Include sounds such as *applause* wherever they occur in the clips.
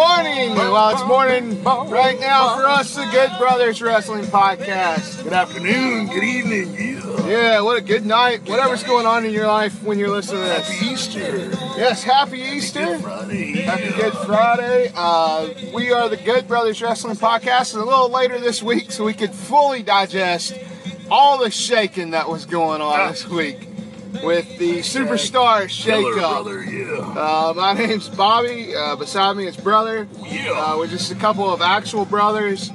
morning. Well, it's morning right now for us, the Good Brothers Wrestling Podcast. Good afternoon, good evening, yeah. Yeah, what a good night. Whatever's going on in your life when you're listening to this. Happy. Easter. Yes, happy Easter. Good Friday. Happy Good Friday. Uh, we are the Good Brothers Wrestling Podcast, and a little later this week, so we could fully digest all the shaking that was going on this week with the Superstar Shakeup. Uh, my name's Bobby. Uh, beside me is brother. Uh, we're just a couple of actual brothers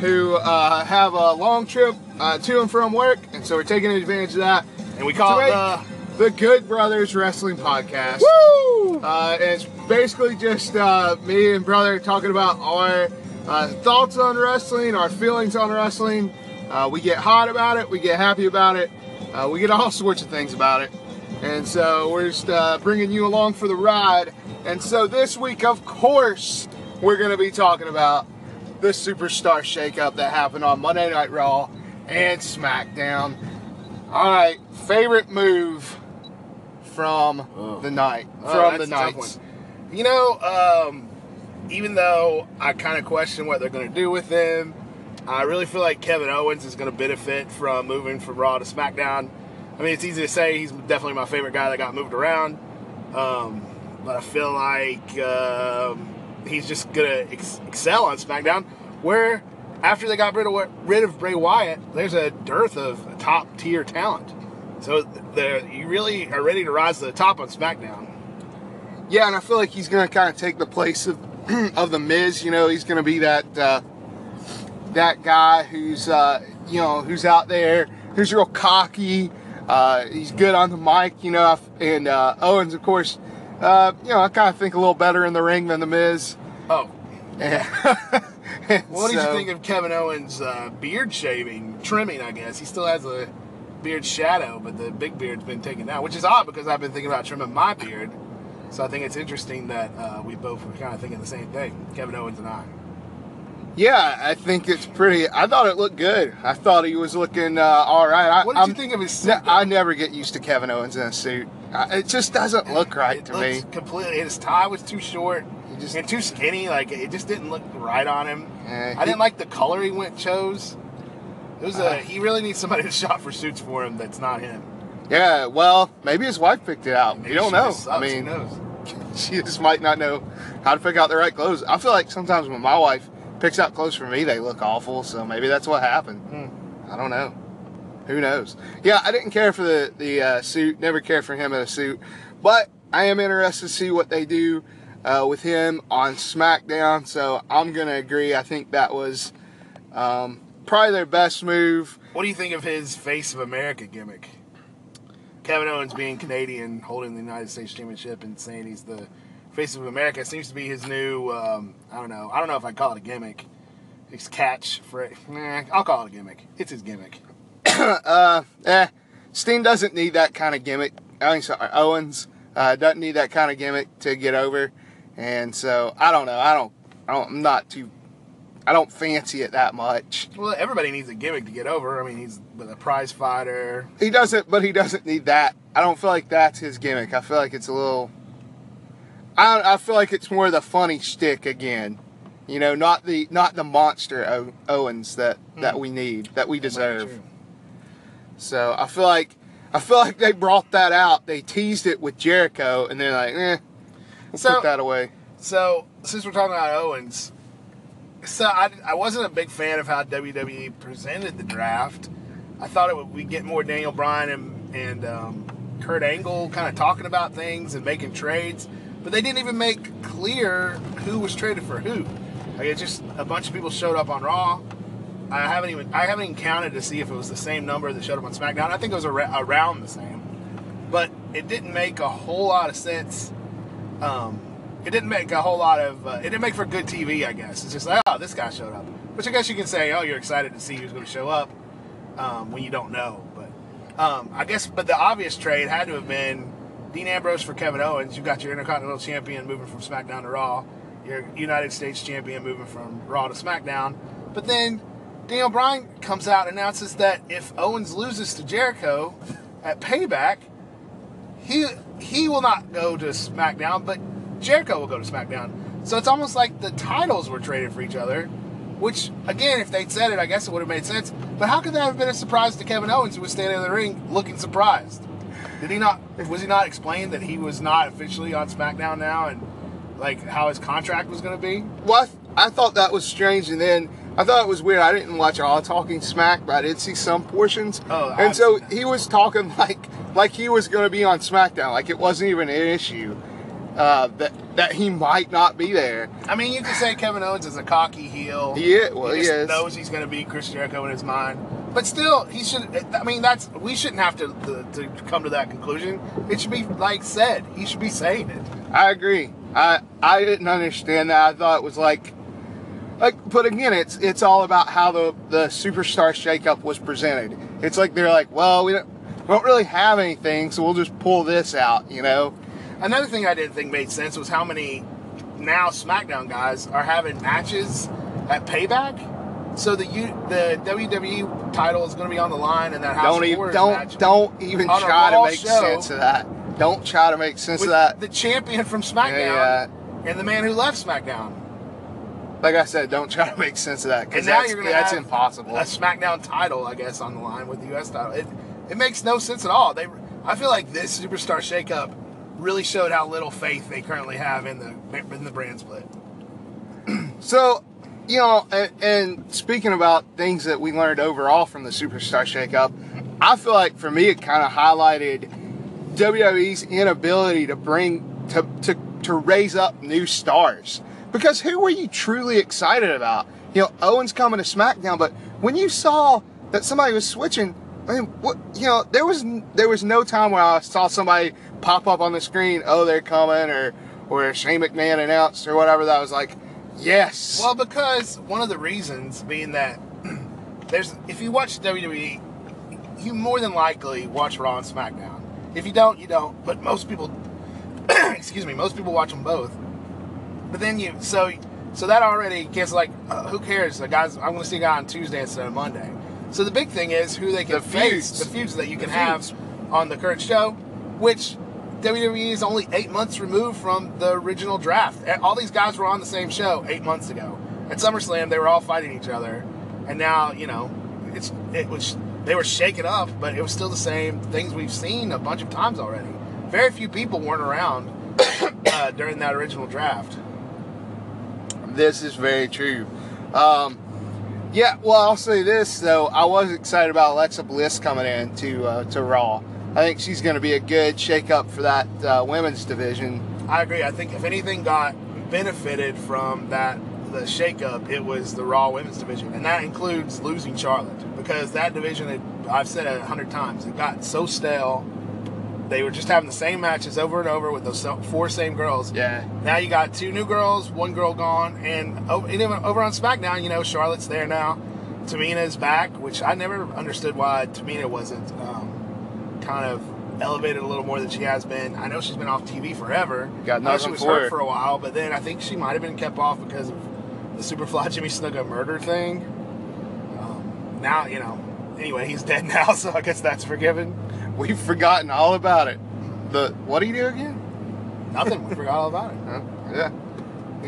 who uh, have a long trip uh, to and from work, and so we're taking advantage of that. And we call it the the Good Brothers Wrestling Podcast. Woo! Uh, and it's basically just uh, me and brother talking about our uh, thoughts on wrestling, our feelings on wrestling. Uh, we get hot about it, we get happy about it, uh, we get all sorts of things about it. And so we're just uh, bringing you along for the ride. And so this week, of course, we're going to be talking about the superstar shakeup that happened on Monday Night Raw and SmackDown. All right, favorite move from Oh. the night, Oh, from that's the a tough nights. one. You know, um, even though I kind of question what they're going to do with him, I really feel like Kevin Owens is going to benefit from moving from Raw to SmackDown. I mean, it's easy to say he's definitely my favorite guy that got moved around, um, but I feel like um, he's just going to ex- excel on SmackDown. Where after they got rid of rid of Bray Wyatt, there's a dearth of top tier talent. So you really are ready to rise to the top on SmackDown. Yeah, and I feel like he's going to kind of take the place of *clears throat* of the Miz. You know, he's going to be that uh, that guy who's uh, you know who's out there, who's real cocky. Uh, he's good on the mic, you know, and uh, Owens, of course. Uh, you know, I kind of think a little better in the ring than the Miz. Oh, And *laughs* what did you think of Kevin Owens' uh, beard shaving, trimming? I guess he still has a beard shadow, but the big beard's been taken down, which is odd because I've been thinking about trimming my beard. So I think it's interesting that uh, we both were kind of thinking the same thing, Kevin Owens and I. Yeah, I think it's pretty. I thought it looked good. I thought he was looking uh, all right. I, What did I'm- you think of his suit? I never get used to Kevin Owens in a suit. I, it just doesn't look right it to me. completely. His tie was too short just- and too skinny. Like it just didn't look right on him. Eh, I didn't like the color he went chose. It was a. Uh. he really needs somebody to *laughs* shop for suits for him. That's not him. Yeah, well, maybe his wife picked it out. Maybe you don't know. I mean, knows? *laughs* she just might not know how to pick out the right clothes. I feel like sometimes when my wife picks out clothes for me, they look awful. So maybe that's what happened. Hmm. I don't know. Who knows? Yeah, I didn't care for the the uh, suit. Never cared for him in a suit. But I am interested to see what they do uh, with him on SmackDown. So I'm gonna agree. I think that was um, probably their best move. What do you think of his Face of America gimmick? Kevin Owens being Canadian, holding the United States Championship, and saying he's the Face of America seems to be his new. Um, I don't know. I don't know if I call it a gimmick. His catch for nah, I'll call it a gimmick. It's his gimmick. *coughs* uh, eh, Steen doesn't need that kind of gimmick. I mean, sorry, Owens uh, doesn't need that kind of gimmick to get over, and so I don't know. I don't. I don't I'm not too. I don't fancy it that much. Well, everybody needs a gimmick to get over. I mean, he's with a prize fighter. He doesn't, but he doesn't need that. I don't feel like that's his gimmick. I feel like it's a little. I I feel like it's more the funny shtick again. You know, not the not the monster o- Owens that that we need that we deserve. So I feel like I feel like they brought that out. They teased it with Jericho, and they're like, eh, we'll So- put that away. So, since we're talking about Owens, so I, I wasn't a big fan of how WWE presented the draft. I thought it would we get more Daniel Bryan and and um, Kurt Angle kind of talking about things and making trades, but they didn't even make clear who was traded for who. Like it just a bunch of people showed up on Raw. I haven't even I haven't even counted to see if it was the same number that showed up on SmackDown. I think it was ar- around the same, but it didn't make a whole lot of sense. Um, it didn't make a whole lot of. Uh, it didn't make for good TV, I guess. It's just like, oh, this guy showed up, which I guess you can say, oh, you're excited to see who's going to show up um, when you don't know. But um, I guess, but the obvious trade had to have been Dean Ambrose for Kevin Owens. You've got your Intercontinental Champion moving from SmackDown to Raw, your United States Champion moving from Raw to SmackDown. But then Daniel Bryan comes out and announces that if Owens loses to Jericho at Payback, he he will not go to SmackDown, but Jericho will go to SmackDown. So it's almost like the titles were traded for each other. Which, again, if they'd said it, I guess it would have made sense. But how could that have been a surprise to Kevin Owens, who was standing in the ring looking surprised? Did he not? Was he not explained that he was not officially on SmackDown now, and like how his contract was going to be? Well, I, th- I thought that was strange, and then I thought it was weird. I didn't watch all Talking Smack, but I did see some portions. Oh, and I've so he was talking *laughs* like like he was going to be on SmackDown, like it wasn't even an issue uh, that that he might not be there. I mean, you could say Kevin Owens is a cocky heel. He is- well, he he is. knows he's going to beat Chris Jericho in his mind. But still, he should. I mean, that's we shouldn't have to, to to come to that conclusion. It should be like said. He should be saying it. I agree. I I didn't understand that. I thought it was like like but again it's it's all about how the the superstar shakeup was presented. It's like they're like, well, we don't we don't really have anything, so we'll just pull this out, you know. Another thing I didn't think made sense was how many now SmackDown guys are having matches at Payback. So the U, the WWE title is going to be on the line, and that House don't even don't match don't even try to make sense of that. Don't try to make sense of that. the champion from SmackDown Yeah, and the man who left SmackDown. Like I said, don't try to make sense of that because now that's, you're going to that's have impossible. a SmackDown title, I guess, on the line with the U.S. title. It it makes no sense at all. They, I feel like this superstar shakeup really showed how little faith they currently have in the in the brand split. So, you know, and, and speaking about things that we learned overall from the Superstar Shakeup, I feel like for me it kind of highlighted WWE's inability to bring to to to raise up new stars. Because who were you truly excited about? You know, Owens coming to SmackDown, but when you saw that somebody was switching, I mean, what you know, there was there was no time where I saw somebody pop up on the screen, oh, they're coming, or or Shane McMahon announced or whatever. That was like, yes, Well, because one of the reasons being that *clears throat* there's if you watch WWE, you more than likely watch Raw and SmackDown. If you don't, you don't. But most people, *clears throat* excuse me, most people watch them both. But then you so so that already gets like uh, who cares? The guys, I'm going to see a guy on Tuesday instead of Monday. So the big thing is who they can The face, feuds. the feuds that you can have on the current show, which WWE is only eight months removed from the original draft. All these guys were on the same show eight months ago. At SummerSlam, they were all fighting each other, and now you know it's it was they were shaken up, but it was still the same things we've seen a bunch of times already. Very few people weren't around *coughs* uh, during that original draft. This is very true. Um, yeah, well, I'll say this though. I was excited about Alexa Bliss coming in to uh, to Raw. I think she's going to be a good shakeup for that uh, women's division. I agree. I think if anything got benefited from that the shakeup, it was the Raw Women's division, and that includes losing Charlotte because that division, I've said it a hundred times, it got so stale. They were just having the same matches over and over with those four same girls. Yeah, Now you got two new girls, one girl gone, and over on SmackDown, you know, Charlotte's there now. Tamina's back, which I never understood why Tamina wasn't um, kind of elevated a little more than she has been. I know she's been off TV forever. Got I know she was for hurt her. for a while, but then I think she might have been kept off because of the Superfly *laughs* Jimmy Snuka murder thing. Um, now, you know, anyway, he's dead *laughs* now, so I guess that's forgiven. we've forgotten all about it. The what do you do again? Nothing. We *laughs* forgot all about it. Huh? Yeah,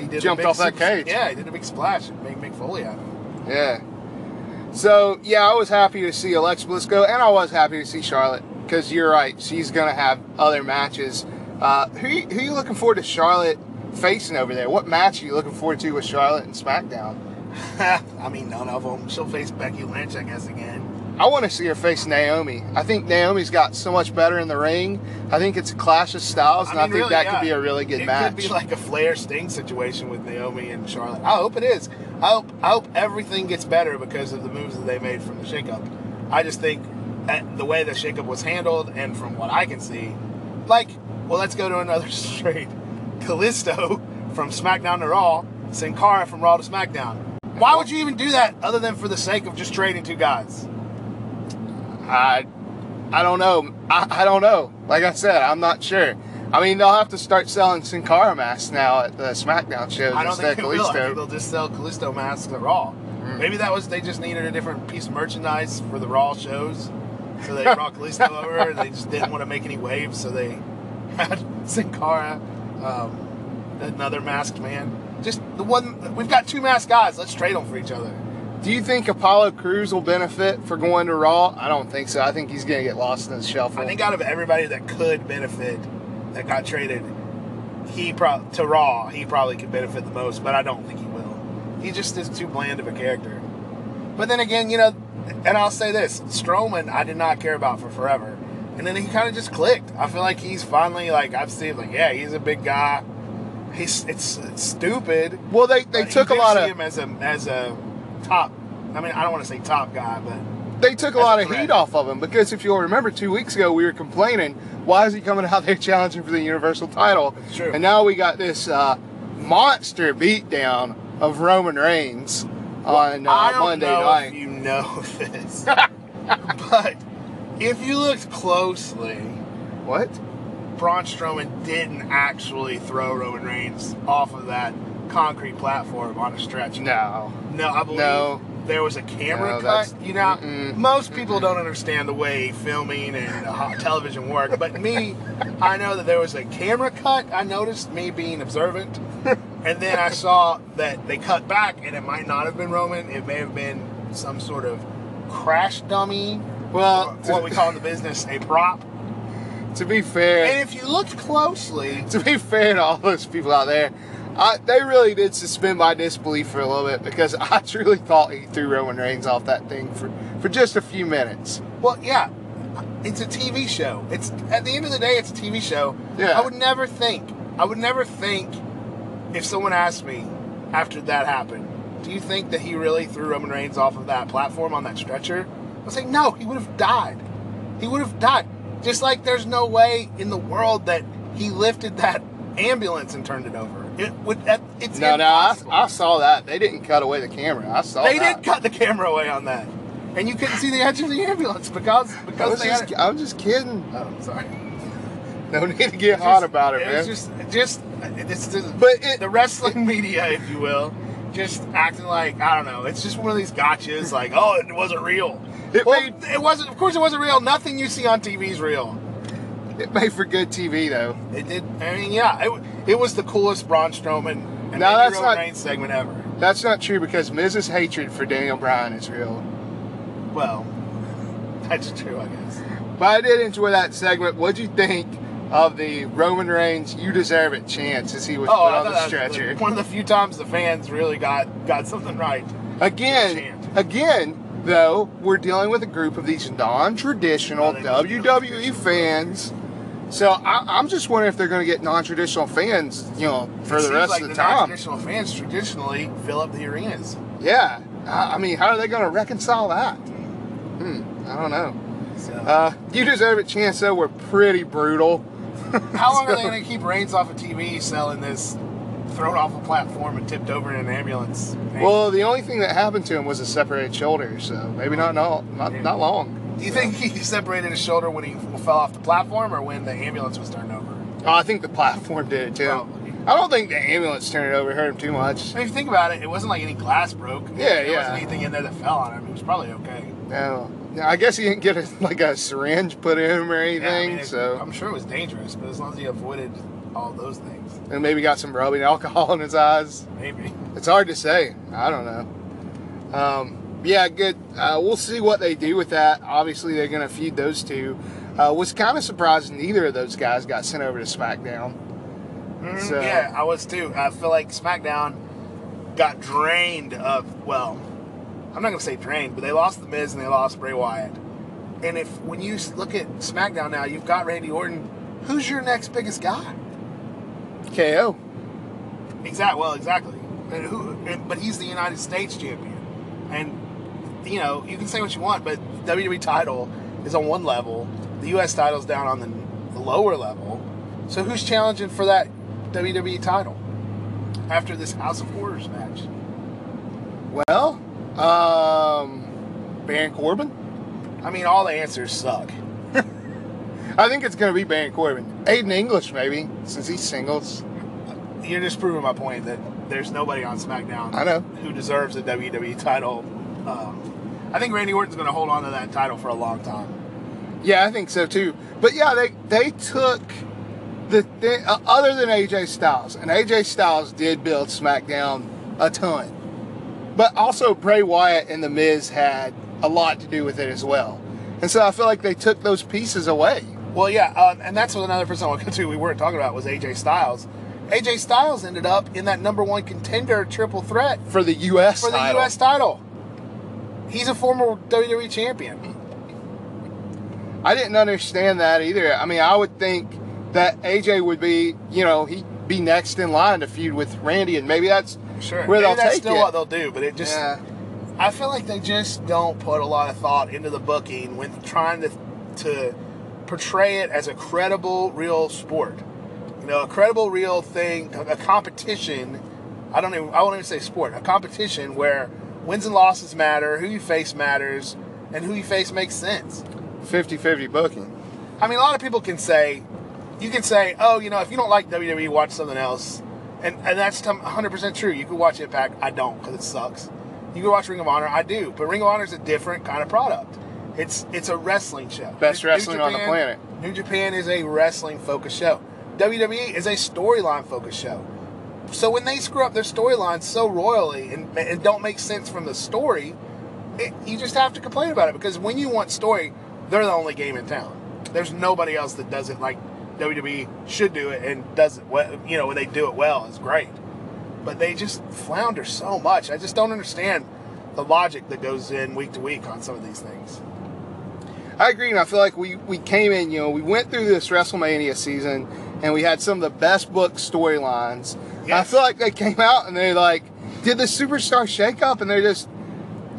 He did Jumped off that cage. Yeah, he did a big splash and made Mick Foley out of him. yeah. So yeah, I was happy to see Alexa Bliss go, and I was happy to see Charlotte because you're right. She's going to have other matches. Uh, who who you looking forward to Charlotte facing over there? What match are you looking forward to with Charlotte and SmackDown? *laughs* I mean, none of them. She'll face Becky Lynch, I guess, again. I want to see her face Naomi. I think Naomi's got so much better in the ring. I think it's a clash of styles, and I, mean, think really, that yeah. could be a really good it match. It could be like a Flair Sting situation with Naomi and Charlotte. I hope it is. I hope I hope everything gets better because of the moves that they made from the shakeup. I just think that the way the shakeup was handled, and from what I can see, like, well, let's go to another *laughs* straight. Kalisto from SmackDown to Raw, Sin Cara from Raw to SmackDown. Why would you even do that other than for the sake of just trading two guys? I, I don't know. I, I don't know. Like I said, I'm not sure. I mean, they'll have to start selling Sin Cara masks now at the SmackDown shows I don't instead think will. I think they'll just sell Kalisto masks at Raw. Mm. Maybe that was they just needed a different piece of merchandise for the Raw shows, so they brought Kalisto over. and They just didn't want to make any waves, so they *laughs* had Sin Cara, um, another masked man. Just the one. We've got two masked guys. Let's trade them for each other. Do you think Apollo Crews will benefit for going to Raw? I don't think so. I think he's going to get lost in the shuffle. I think out of everybody that could benefit that got traded, he pro- to Raw, he probably could benefit the most, but I don't think he will. He just is too bland of a character. But then again, you know, and I'll say this: Strowman, I did not care about for forever, and then he kind of just clicked. I feel like he's finally like I've seen like yeah, he's a big guy. He's it's, it's stupid. well, they, they took a lot of him as a as a top. I mean, I don't want to say top guy, but they took a lot of heat off of him because if you'll remember two weeks ago we were complaining why is he coming out there *laughs* challenging for the universal title and now we got this uh, monster beatdown of roman reigns on uh, monday night you know *laughs* this, *laughs* but if you looked closely, what Braun Strowman didn't actually throw Roman Reigns off of that concrete platform on a stretcher. no No, I believe No. there was a camera No, cut. You know, mm-mm, most people don't understand the way filming and uh, *laughs* television work, but me, I know that there was a camera cut. I noticed me being observant, and then I saw that they cut back, and it might not have been Roman. It may have been some sort of crash dummy. well what we call in the business a prop. to be fair And if you looked closely, to be fair to all those people out there, I, they really did suspend my disbelief for a little bit because *laughs* I truly thought he threw Roman Reigns off that thing for, for just a few minutes. Well, yeah, it's a TV show. It's at the end of the day, it's a TV show. Yeah. I would never think. I would never think if someone asked me after that happened, do you think that he really threw Roman Reigns off of that platform on that stretcher? I'd say no. He would have died. He would have died. Just like there's no way in the world that he lifted that ambulance and turned it over. It would. that- It's No, no, I. I saw that. They didn't cut away the camera. I saw They that. did cut the camera away on that, and you couldn't see the edge of the ambulance because I because was, they just. I was just kidding. Oh, sorry. *laughs* No need to get hot about it, it man. just, just, it's just But it- the wrestling media, if you will, just acting like I don't know. It's just one of these gotchas, like, oh, it wasn't real. It well, made- it wasn't. Of course, it wasn't real. Nothing you see on TV is real. it made for good TV, though. It did. I mean, yeah, it, it was the coolest Braun Strowman and No, that's not- Reigns segment ever. That's not true because Miz's hatred for Daniel Bryan is real. Well, *laughs* that's true, I guess. But I did enjoy that segment. What'd you think of the Roman Reigns "You Deserve It" chance as he was Oh, put on the stretcher? one of the few times the fans really got got something right. Again, again, though, we're dealing with a group of these non-traditional they must be WWE fans. So I, I'm just wondering if they're going to get non-traditional fans, you know, for It the rest like of the the time. non-traditional fans traditionally fill up the arenas. Yeah, I, I mean, how are they going to reconcile that? Hmm, I don't know. So. Uh, you deserve a chance though. We're pretty brutal. *laughs* How long are they going to keep Reigns off of TV selling this thrown off a platform and tipped over in an ambulance? Well, the only thing that happened to him was a separated shoulder, so maybe not not not, not long. do you think he *laughs* separated his shoulder when he fell off the platform or when the ambulance was turned over? Oh, I think the platform did it too. Probably. I don't think the ambulance turned it over hurt him too much. I mean, if you think about it, it wasn't like any glass broke. Yeah, there yeah. wasn't anything in there that fell on him. It was probably okay. No, No, I guess he didn't get a, like a syringe put in him or Yeah, I anything. mean, so I'm sure it was dangerous, but as long as he avoided all those things, and maybe got some rubbing *laughs* alcohol in his eyes. maybe. It's hard to say. I don't know. Um, yeah, good. Uh, we'll see what they do with that. Obviously, they're going to feud those two. Uh, was kind of surprised neither of those guys got sent over to SmackDown. Mm, So- yeah, I was too. I feel like SmackDown got drained of well, I'm not gonna say drained, but they lost the Miz and they lost Bray Wyatt. And if when you look at SmackDown now, you've got Randy Orton. Who's your next biggest guy? KO. Exactly. Well, exactly. And who? And, but he's the United States champion, and you know you can say what you want, but WWE title is on one level. The U.S. title's down on the, the lower level. So who's challenging for that WWE title? after this House of Horrors match? Well, um, Baron Corbin. I mean, all the answers suck. *laughs* I think it's going to be Baron Corbin. Aiden English, maybe, since he's singles. You're just proving my point that there's nobody on SmackDown I know. who deserves a WWE title. Um, I think Randy Orton's going to hold on to that title for a long time. Yeah, I think so too. But yeah, they they took the thing uh, other than AJ Styles, and AJ Styles did build SmackDown a ton. But also Bray Wyatt and The Miz had a lot to do with it as well. And so I feel like they took those pieces away. Well, yeah, um, and that's what another person I want to go to we weren't talking about was AJ Styles. AJ Styles ended up in that number one contender triple threat For the US for the title. U.S. title. He's a former WWE champion. I didn't understand that either. I mean, I would think that AJ would be, you know, he'd be next in line to feud with Randy, and maybe that's Sure, where maybe they'll that's take still it. what they'll do, but it just yeah. I feel like they just don't put a lot of thought into the booking when trying to to portray it as a credible, real sport. You know, a credible, real thing, a competition. I don't even. I won't even say sport. A competition where wins and losses matter, who you face matters, and who you face makes sense. 50-50 booking. I mean, a lot of people can say, you can say, oh, you know, if you don't like WWE, watch something else. And, and that's 100% true. You can watch Impact. I don't because it sucks. You can watch Ring of Honor. I do. But Ring of Honor is a different kind of product. It's it's a wrestling show. Best New wrestling on the planet. New Japan is a wrestling focused show. WWE is a storyline focused show. So when they screw up their storylines so royally and, and don't make sense from the story, it, you just have to complain about it because when you want story, they're the only game in town. There's nobody else that does it like WWE should do it and does it well. You know, when they do it well, it's great. But they just flounder so much. I just don't understand the logic that goes in week to week on some of these things. I agree, and I feel like we, we came in, you know, we went through this WrestleMania season, and we had some of the best book storylines. And I feel like they came out and they like did the superstar shakeup, and they're just,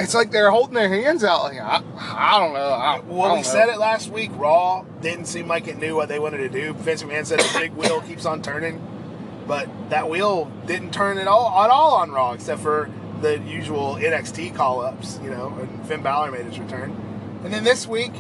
it's like they're holding their hands out. Like I, I don't know. I, I Well, don't we know. said it last week. Raw didn't seem like it knew what they wanted to do. Vince McMahon said the big wheel keeps on turning, but that wheel didn't turn at all at all on Raw, except for the usual NXT call ups. You know, and Finn Balor made his return. And then this week,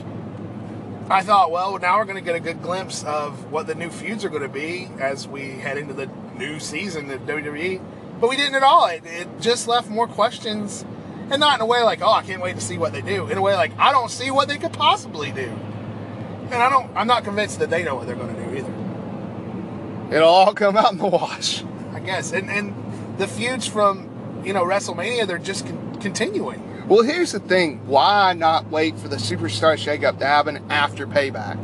I thought, well, now we're going to get a good glimpse of what the new feuds are going to be as we head into the new season of WWE. But we didn't at all. It, it just left more questions, and not in a way like, oh, I can't wait to see what they do. In a way like, I don't see what they could possibly do, and I don't. I'm not convinced that they know what they're going to do either. It'll all come out in the wash. I guess, and and the feuds from you know WrestleMania, they're just con- continuing. Well, here's the thing: why not wait for the superstar shakeup to happen after Payback?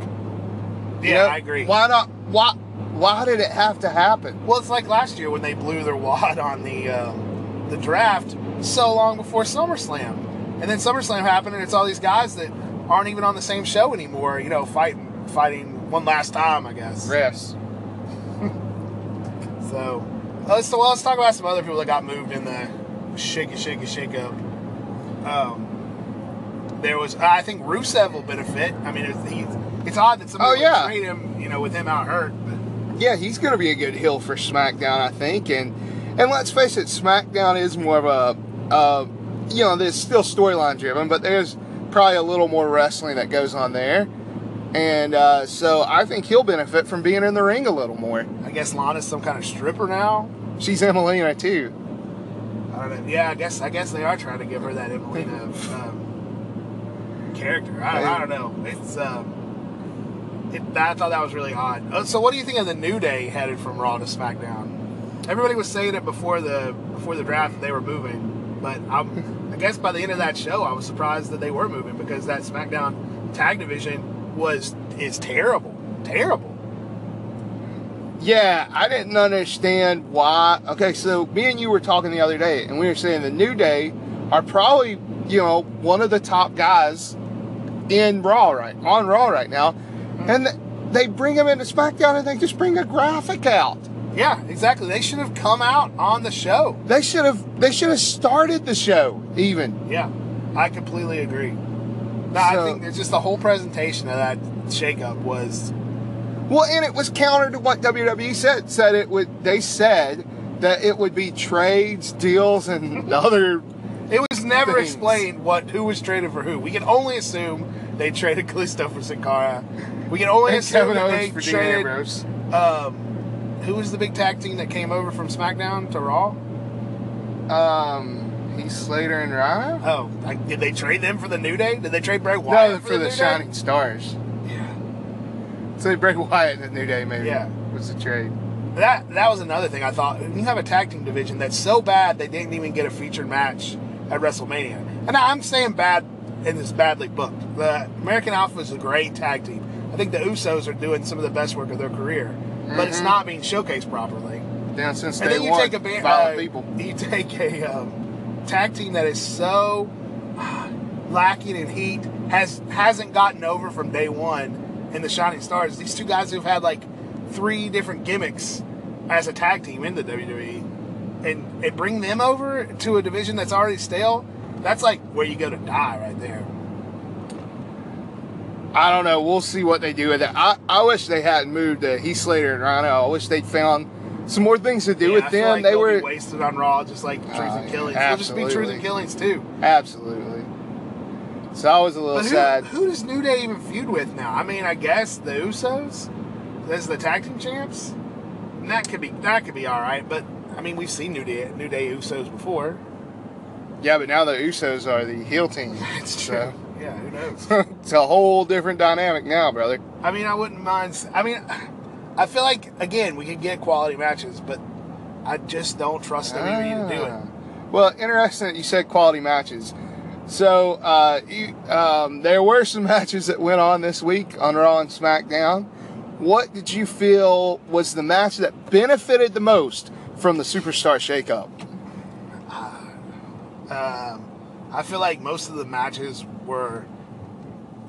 You Yeah, know, I agree. Why not? Why? Why did it have to happen? Well, it's like last year when they blew their *laughs* wad on the um, the draft so long before SummerSlam, and then SummerSlam happened, and it's all these guys that aren't even on the same show anymore. You know, fighting fighting one last time, I guess. Rest. *laughs* So let's well, let's talk about some other people that got moved in the shake it, shake it, shake up. Um, there was I think Rusev will benefit. I mean, it's, he's, it's odd that somebody Oh, would yeah. trade him, you know, with him out hurt. But Yeah, he's going to be a good heel for SmackDown, I think. And and let's face it, SmackDown is more of a, uh, you know, there's still storyline driven, but there's probably a little more wrestling that goes on there. And uh, so I think he'll benefit from being in the ring a little more. I guess Lana's some kind of stripper now. She's Emmalina too. I don't know. Yeah, I guess I guess they are trying to give her that Emmalina um, character. I, I don't know. It's um, it, I thought that was really odd. Uh, so, what do you think of the New Day headed from Raw to SmackDown? Everybody was saying it before the before the draft that they were moving, but I'm, I guess by the end of that show, I was surprised that they were moving because that SmackDown tag division was is terrible, terrible. Yeah, I didn't understand why. Okay, so me and you were talking the other day, and we were saying the New Day are probably, you know, one of the top guys in Raw right on Raw right now, mm-hmm. and they bring them into SmackDown and they just bring a graphic out. Yeah, exactly. They should have come out on the show. They should have they should have started the show even. Yeah, I completely agree. No, I think it's just the whole presentation of that shakeup was Well, and it was counter to what WWE said. Said it would. They said that it would be trades, deals, and *laughs* other. It was never Things. explained what who was traded for who. We can only assume they traded Kalisto for Sin Cara. We can only And assume Kevin that Owens they traded. Um, who was the big tag team that came over from SmackDown to Raw? Um, Heath Slater and Rhino. Oh, like, did they trade them for the New Day? Did they trade Bray Wyatt No, for, for the, the Shining Stars. Yeah. So they Bray Wyatt and the New Day maybe Yeah. was the trade. That that was another thing I thought. You have a tag team division that's so bad they didn't even get a featured match at WrestleMania. And I'm saying bad in this badly booked. The American Alpha is a great tag team. I think the Usos are doing some of the best work of their career, but it's Mhm. not being showcased properly. Down since And day then you one. take a band, violent uh, people. you take a um, tag team that is so ah, lacking in heat, has hasn't gotten over from day one in the Shining Stars. These two guys who've had like three different gimmicks as a tag team in the WWE, and and bring them over to a division that's already stale. That's like where you go to die right there. I don't know. We'll see what they do with it. I, I wish they hadn't moved to Heath Slater and Rhino. I wish they'd found some more things to do Yeah, with them. like they were wasted on Raw, just like Truth Uh, and Killings. They'll just be Truth and Killings too. absolutely. So I was a little who, sad. who does New Day even feud with now? I mean, I guess the Usos as the tag team champs. And that could be that could be all right. But I mean, we've seen New Day New Day Usos before. Yeah, but now the Usos are the heel team. *laughs* It's So Yeah, who knows? *laughs* it's a whole different dynamic now, brother. I mean, I wouldn't mind. I mean, I feel like again we could get quality matches, but I just don't trust WWE to do it. Ah. Well, interesting that you said quality matches. So uh, you, um, there were some *laughs* matches that went on this week on Raw and SmackDown. What did you feel was the match that benefited the most from the Superstar Shakeup? Um, I feel like most of the matches were.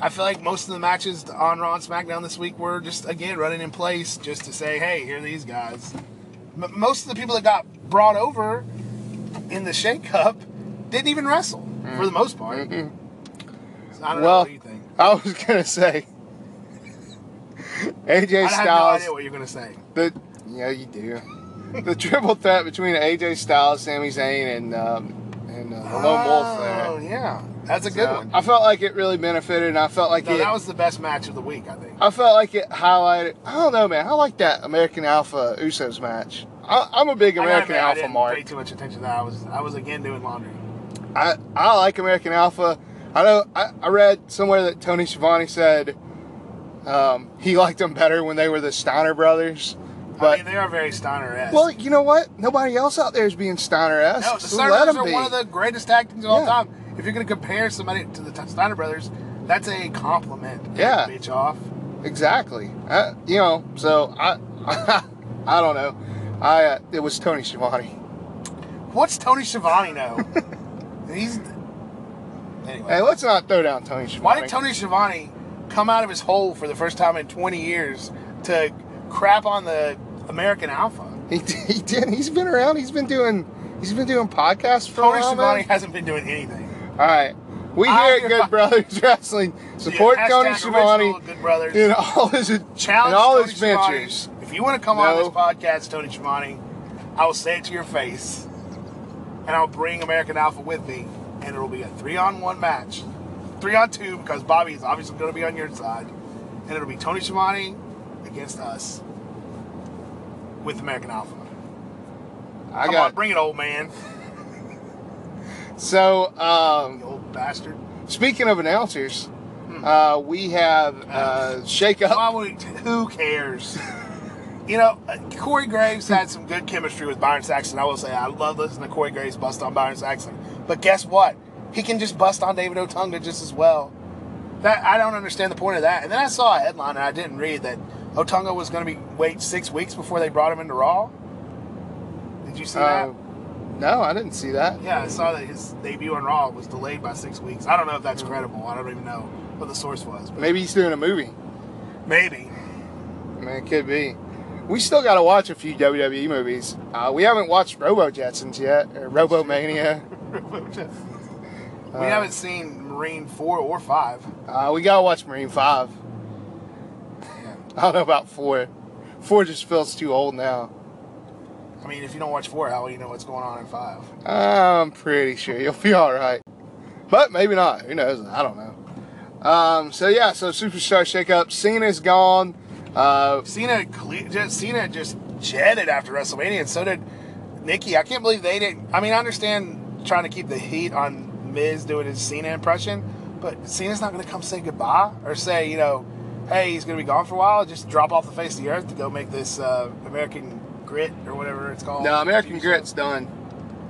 I feel like most of the matches on Raw and SmackDown this week were just again running in place just to say, "Hey, here are these guys." M- most of the people that got brought over in the shakeup didn't even wrestle for the most part. Mhm. So I don't know Well, what you think. I was gonna say *laughs* AJ I have no Styles. idea what you're gonna say. The yeah, you do. the triple threat between AJ Styles, Sami Zayn, and um, and uh, the Lone Wolf there. Oh yeah, that's a good So, one. I felt like it really benefited, and I felt like No, it. that was the best match of the week, I think. I felt like it highlighted. I don't know, man. I like that American Alpha Usos match. I, I'm a big I gotta American admit, I Alpha didn't mark. pay too much attention to that. I was I was again doing laundry. I I like American Alpha. I know. I, I read somewhere that Tony Schiavone said um, he liked them better when they were the Steiner brothers. I But mean, they are very Steiner-esque. well, you know what? Nobody else out there is being Steiner-esque. No, the so Steiner Brothers are be. one of the greatest teams of all time. If you're going to compare somebody to the Steiner Brothers, that's a compliment. Yeah. Bitch off. Exactly. Uh, you know, so I, *laughs* I don't know. I uh, it was Tony Schiavone. What's Tony Schiavone know? *laughs* He's. Anyway. Hey, let's not throw down Tony Schiavone. Why did Tony Schiavone come out of his hole for the first time in 20 years to crap on the American Alpha? He, he did. He's been around. He's been doing. He's been doing podcasts for Tony a while. Schiavone hasn't been doing anything. All right. We I here at Good Brothers *laughs* Wrestling support Yeah, Tony Schiavone Good Brothers. in all his Challenge in all his Schiavone. ventures. If you want to come on this podcast, Tony Schiavone, I will say it to your face, and I'll bring American Alpha with me, and it will be a three-on-one match, three-on-two because Bobby is obviously going to be on your side, and it'll be Tony Schiavone against us with American Alpha. I Come got on, bring it, old man, so. Um, old bastard. speaking of announcers, uh, we have uh, Shake Up. Why would, who cares? You know, uh, Corey Graves had some good chemistry with Byron Saxton. I will say, I love listening to Corey Graves bust on Byron Saxton. But guess what? He can just bust on David Otunga just as well. That I don't understand the point of that. And then I saw a headline and I didn't read that Otunga was going to be wait six weeks before they brought him into Raw. Did you see Uh, that? no, I didn't see that. Yeah, I saw that his debut on Raw was delayed by six weeks. I don't know if that's credible. I don't even know what the source was. Maybe he's doing a movie. maybe. I mean, it could be. We still got to watch a few WWE movies. Uh, we haven't watched Robo Jetsons yet, or Robo Mania. *laughs* we haven't seen Marine four or five. Uh, we gotta watch Marine Five. *laughs* I don't know about four. Four just feels too old now. I mean, if you don't watch four, how will you know what's going on in five? I'm pretty sure you'll be all right, but maybe not. Who knows? I don't know. Um, so yeah, so superstar shakeup. Cena's gone. Uh, Cena, just Cena just jetted after WrestleMania, and so did Nikki. I can't believe they didn't. I mean, I understand trying to keep the heat on Miz doing his Cena impression, but Cena's not going to come say goodbye or say, you know, hey, he's going to be gone for a while. Just drop off the face of the earth to go make this uh, American Grit or whatever it's called. no, American TV show. Grit's done.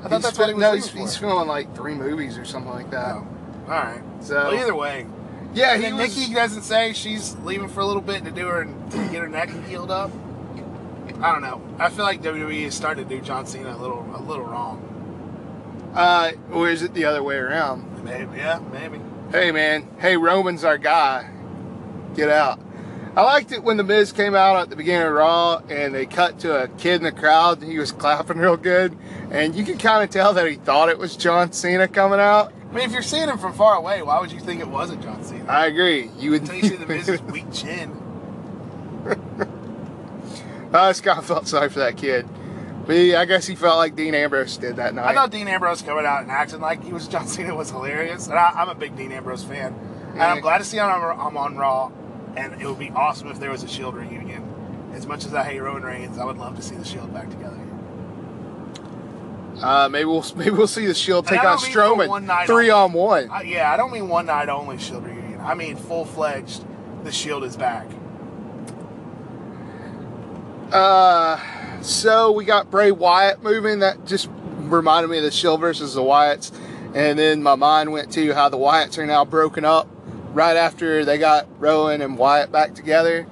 I thought He's that's what he was no, he's, he's filming like three movies or something like that. Oh, all right. So Well, either way, yeah, and he was. Nikki doesn't say she's leaving for a little bit to do her to get her neck healed up. I don't know. I feel like WWE is starting to do John Cena a little a little wrong. Uh, or is it the other way around? Maybe, yeah, maybe. Hey man, hey Roman's our guy. Get out. I liked it when the Miz came out at the beginning of Raw and they cut to a kid in the crowd and he was *laughs* clapping real good, and you can kind of tell that he thought it was John Cena coming out. I mean, if you're seeing him from far away, why would you think it wasn't John Cena? I agree. You would. Until you see the Miz's weak chin. I just kind of felt sorry for that kid. But he, I guess he felt like Dean Ambrose did that night. I thought Dean Ambrose coming out and acting like he was *laughs* John Cena was hilarious, and I, I'm a big Dean Ambrose fan. And I'm glad to see him I'm on Raw, and it would be awesome if there was a Shield reunion. As much as I hate Roman Reigns, I would love to see the Shield back together. Uh, maybe we'll *laughs* maybe we'll see the Shield take on Strowman night three only. on one. Uh, yeah, I don't mean one night only Shield reunion. I mean full fledged. The Shield is back. Uh, so we got Bray Wyatt moving. That just reminded me of the Shield versus the Wyatts, and then my mind went to how the Wyatts are now broken up right after they got Rowan and Wyatt back together.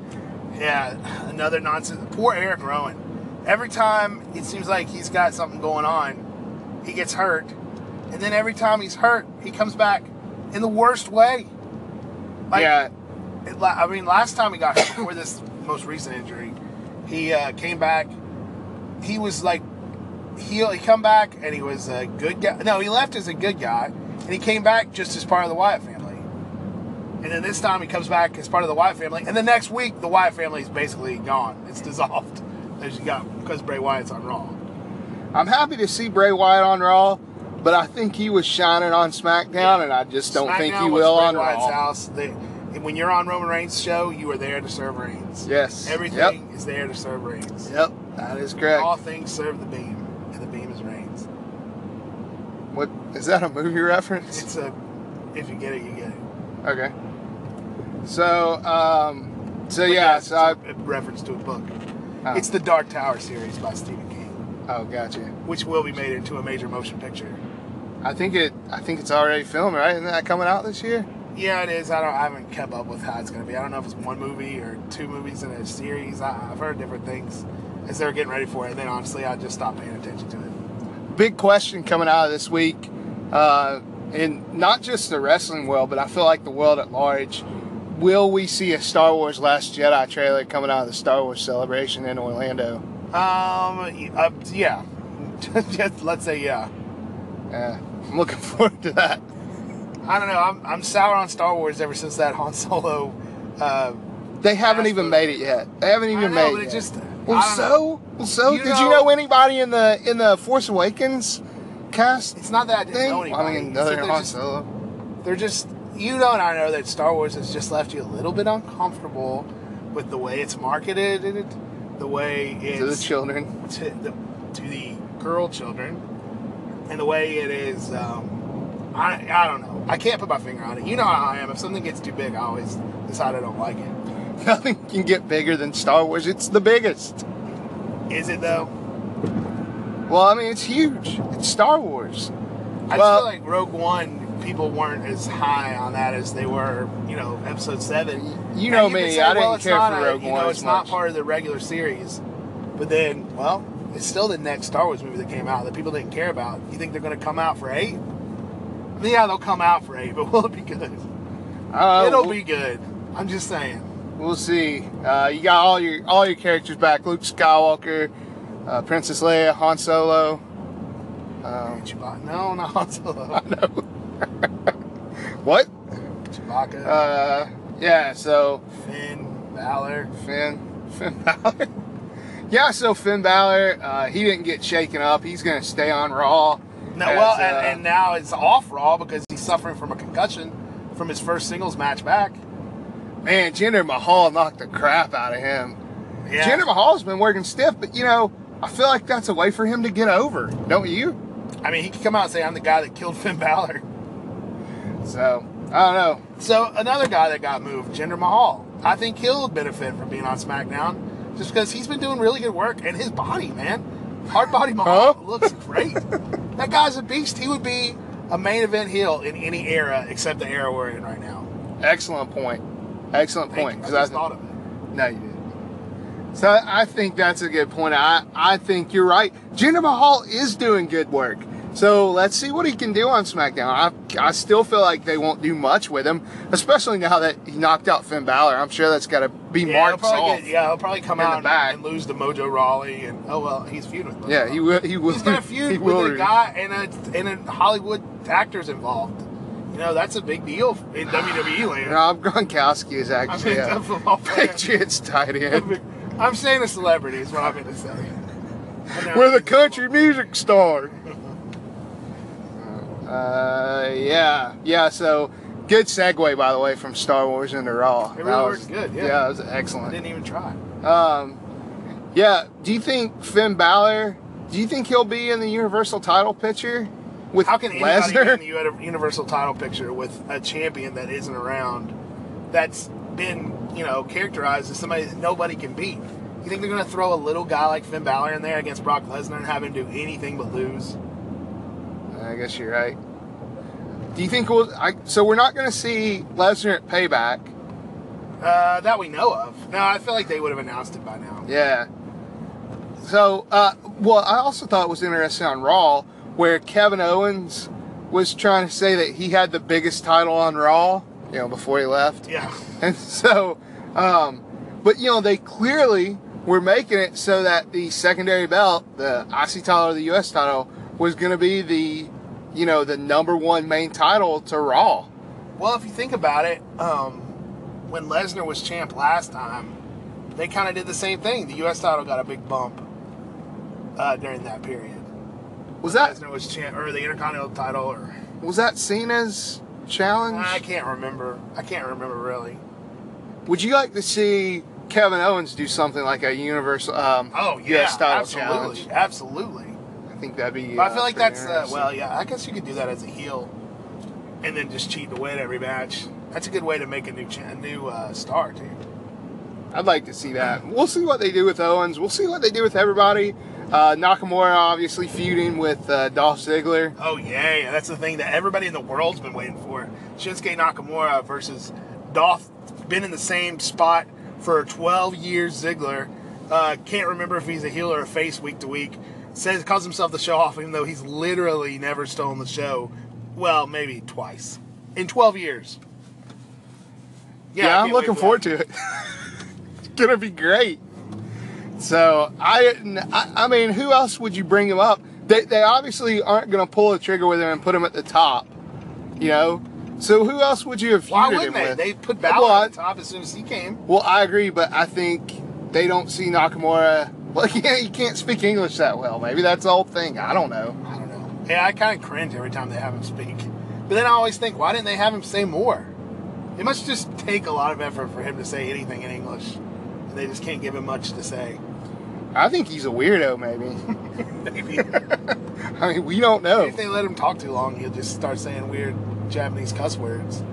Yeah, another nonsense. Poor Eric Rowan. Every time it seems like he's got something going on, he gets hurt, and then every time he's hurt, he comes back in the worst way. Like, yeah, it, I mean, last time he got hurt before this most recent injury, he uh, came back. He was like, he he come back and he was a good guy. No, he left as a good guy, and he came back just as part of the Wyatt family. And then this time he comes back as part of the Wyatt family, and the next week the Wyatt family is basically gone. It's dissolved. *laughs* As you got because Bray Wyatt's on Raw. I'm happy to see Bray Wyatt on Raw, but I think he was shining on SmackDown, and I just don't think he SmackDown will Bray on Wyatt's Raw. house. They, when you're on Roman Reigns' show, you are there to serve Reigns. Yes. Everything is there to serve Reigns. Yep. Yep. That is correct. All things serve the beam, and the beam is Reigns. What is that a movie reference? It's a, if you get it, you get it. Okay. So, um, so But yeah, so I, a reference to a book. Oh. It's the Dark Tower series by Stephen King, oh, gotcha. which will be made into a major motion picture. I think it, I think it's already filmed, right? Isn't that coming out this year? Yeah, it is. I don't. I haven't kept up with how it's going to be. I don't know if it's one movie or two movies in a series. I, I've heard different things as they're getting ready for it. And then honestly, I just stopped paying attention to it. Big question coming out of this week, uh, in not just the wrestling world, but I feel like the world at large. Will we see a Star Wars Last Jedi trailer coming out of the Star Wars celebration in Orlando? Um. Uh, yeah. *laughs* just let's say yeah. Yeah, I'm looking *laughs* forward to that. I don't know. I'm I'm sour on Star Wars ever since that Han Solo. Uh, They haven't even food. made it yet. They haven't even know, made it. yet. just. Well, know. so, well, so, You did you know- know anybody in the in the Force Awakens cast It's not that I didn't thing? know anybody. I mean, they're Han just- Solo. they're just you know and I know that Star Wars has just left you a little bit uncomfortable with the way it's marketed and it, the way it's To the children. to the, to the girl children and the way it is um, I, I don't know I can't put my finger on it you know how I am if something gets too big I always decide I don't like it *laughs* Nothing can get bigger than Star Wars. It's the biggest. is it though Well, I mean, it's huge. It's Star Wars. I Well- just feel like Rogue One people weren't as high on that as they were you know episode 7 You know you me, say, I didn't care for Rogue you One know, as it's not part of the regular series. But then, well, it's still the next Star Wars movie that came out that people didn't care about. You think they're going to come out for eight? I mean, yeah, they'll come out for eight, *laughs* but will it be good? Uh, It'll we'll, be good. I'm just saying. We'll see. Uh, you got all your all your characters back: Luke Skywalker, uh, Princess Leia, Han Solo. Um, Chewbacca? No, not Han Solo. *laughs* no. *laughs* what? Chewbacca, Uh, yeah. So Finn, Balor. Finn, Finn *laughs* Balor. Yeah, so Finn Balor, uh, he didn't get shaken up. He's going to stay on Raw. No, as, well, uh, and, and now it's off Raw because he's suffering from a concussion from his first singles match back. man, Jinder Mahal knocked the crap out of him. Yeah. Jinder Mahal's been working stiff, but you know, I feel like that's a way for him to get over, don't you? I mean, he could come out and say, "I'm the guy that killed Finn Balor." So I don't know. So another guy that got moved, Jinder Mahal. I think he'll benefit from being on SmackDown just because he's been doing really good work and his body, man. Hard body Mahal Huh? looks great. that guy's a beast. He would be a main event heel in any era except the era we're in right now. Excellent point. Excellent point. Because I I- thought of it. No, you didn't. So I think that's a good point. I, I think you're right. Jinder Mahal is doing good work. So let's see what he can do on SmackDown. I, I still feel like they won't do much with him, especially now that he knocked out Finn Balor. I'm sure that's got to be Yeah, marked off. get, yeah, he'll probably come in out and, back. and lose to Mojo Rawley, and oh well, he's feuding with. Mojo Yeah, he will. He will. He's got a *laughs* he feud will with a guy and a and a Hollywood actors involved. You know, that's a big deal in *sighs* WWE land. Rob Gronkowski is I actually mean, a a football player. Patriots tight *laughs* end. I'm saying a celebrity is what I'm going to say. We're the country music star. *laughs* Uh, yeah, yeah. So, good segue, by the way, from Star Wars into Raw. It really worked good, yeah. yeah, it was I excellent. didn't even try. Um, yeah. Do you think Finn Balor? Do you think he'll be in the Universal Title picture with How can anybody get in Lesnar? the Universal title picture with a champion that isn't around that's been, you know, characterized as somebody that nobody can beat? You think they're going to throw a little guy like Finn Balor in there against Brock Lesnar and have him do anything but lose? I guess you're right. Do you think we'll? I, so we're not going to see Lesnar at Payback. Uh, that we know of. No, I feel like they would have announced it by now. Yeah. So, uh, well, I also thought it was interesting on Raw where Kevin Owens was trying to say that he had the biggest title on Raw, you know, before he left. Yeah. *laughs* And so, um, but you know, they clearly were making it so that the secondary belt, the IC title or the US title, was going to be the, you know, the number one main title to Raw. Well, if you think about it, um, when Lesnar was champ last time, they kind of did the same thing. The U.S. title got a big bump uh, during that period. Was that Lesnar was champ, or the Intercontinental title, or was that Cena's challenge? I can't remember. I can't remember really. Would you like to see Kevin Owens do something like a universal um, Oh yeah, US title absolutely, challenge? absolutely. I think that'd be. But I uh, feel like that's uh, well, yeah. I guess you could do that as a heel, and then just cheat to win every match. That's a good way to make a new cha- a new uh, star too. I'd like to see that. We'll see what they do with Owens. We'll see what they do with everybody. Uh, Nakamura obviously feuding with uh, Dolph Ziggler. Oh yeah, yeah, that's the thing that everybody in the world's been waiting for. Shinsuke Nakamura versus Dolph. Been in the same spot for 12 years. Ziggler uh, can't remember if he's a heel or a face week to week. Says calls himself the show off, even though he's literally never stolen the show. Well, maybe twice in 12 years. Yeah, I I'm looking for forward that. to it. it's *laughs* gonna be great. So I, I, I mean, who else would you bring him up? They, they obviously aren't gonna pull the trigger with him and put him at the top. You know. So who else would you have feuded Why wouldn't they? with? They put Balor Well, on the top as soon as he came. Well, I agree, but I think they don't see Nakamura. Well, *laughs* yeah, he can't speak English that well. Maybe that's the whole thing. I don't know. I don't know. Yeah, I kind of cringe every time they have him speak. But then I always think, why didn't they have him say more? It must just take a lot of effort for him to say anything in English. And they just can't give him much to say. I think he's a weirdo. Maybe. Maybe *laughs* I mean, we don't know. if they let him talk too long, he'll just start saying weird Japanese cuss words.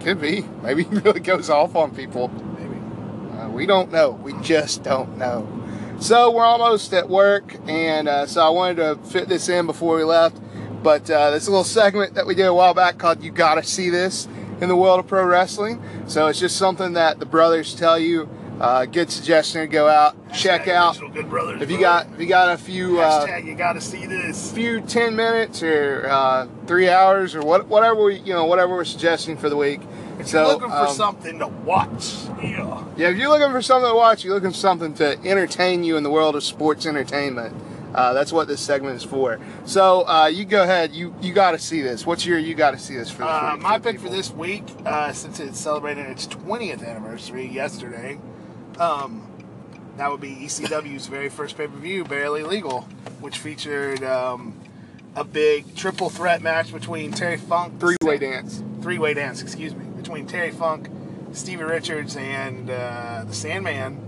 Could be. Maybe he really goes off on people. Maybe. Uh, we don't know. We just don't know. So we're almost at work, and uh, so I wanted to fit this in before we left. But uh, this little segment that we did a while back called "You Gotta See This" in the world of pro wrestling. So it's just something that the brothers tell you. Uh, good suggestion to go out, check Hashtag out. Good Brothers, If you brother. got if you got a few uh, you gotta see this. few 10 minutes or uh, three hours or what, whatever we, you know whatever we're suggesting for the week If so you're looking for um, something to watch, yeah. yeah if you're looking for something to watch you're looking for something to entertain you in the world of sports entertainment. Uh, that's what this segment is for. So uh, you go ahead. You you got to see this. What's your you got to see this for this Uh, week my pick for this week, uh, since it's celebrating its 20th anniversary yesterday, um, that would be ECW's very first pay per view, Barely Legal, which featured um, a big triple threat match between Terry Funk, Three-way dance. three way dance, excuse me, between Terry Funk, Stevie Richards, and uh, the Sandman.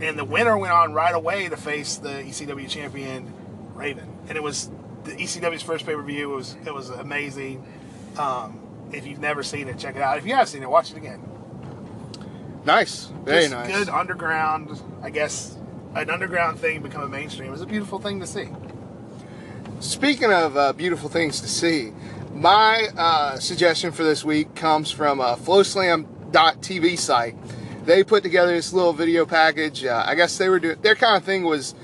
And the winner went on right away to face the ECW champion Raven. And it was the ECW's first pay per view. It was it was amazing. Um, if you've never seen it, check it out. If you have seen it, watch it again. Nice. Very Just nice. Good underground, I guess, an underground thing become a mainstream. It was a beautiful thing to see. Speaking of uh, beautiful things to see, my uh, suggestion for this week comes from a FloSlam.tv site. They put together this little video package. Uh, I guess they were doing their kind of thing was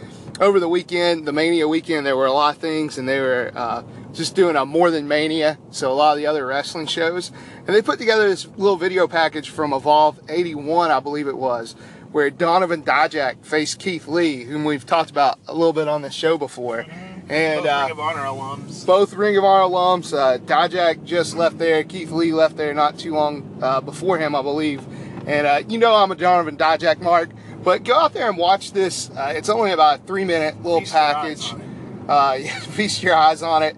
over the weekend, the Mania weekend. There were a lot of things, and they were uh, just doing a more than Mania, so a lot of the other wrestling shows. And they put together this little video package from Evolve '81, I believe it was, where Donovan Dijak faced Keith Lee, whom we've talked about a little bit on this show before. And Both uh, Ring of Honor alums. both Ring of Honor alums. Uh, Dijak just left there. Keith Lee left there not too long uh, before him, I believe. And uh, you know I'm a Donovan Dijak mark. But go out there and watch this. Uh, it's only about a three minute little Feast package. Uh, *laughs* feast your eyes on it.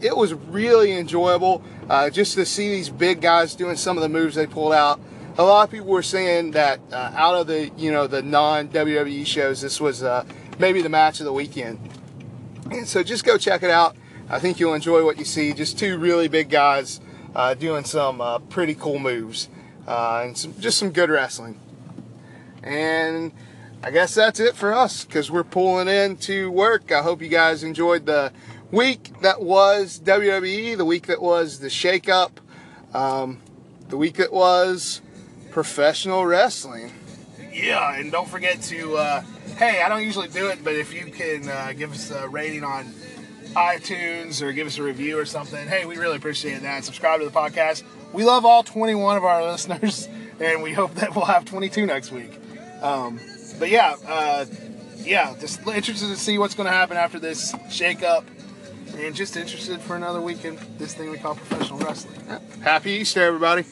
It was really enjoyable uh, just to see these big guys doing some of the moves they pulled out. A lot of people were saying that uh, out of the you know the non WWE shows, this was uh, maybe the match of the weekend. And *clears throat* so just go check it out. I think you'll enjoy what you see. Just two really big guys uh, doing some uh, pretty cool moves uh, and some, just some good wrestling. And I guess that's it for us because we're pulling in to work. I hope you guys enjoyed the week that was WWE, the week that was the shakeup, um, the week that was professional wrestling. Yeah, and don't forget to, uh, hey, I don't usually do it, but if you can uh, give us a rating on iTunes or give us a review or something, hey, we really appreciate that. Subscribe to the podcast. We love all 21 of our *laughs* listeners, and we hope that we'll have 22 next week. Um, but yeah, uh, yeah, just interested to see what's going to happen after this shake-up, and just interested for another week in this thing we call professional wrestling. Happy Easter, everybody.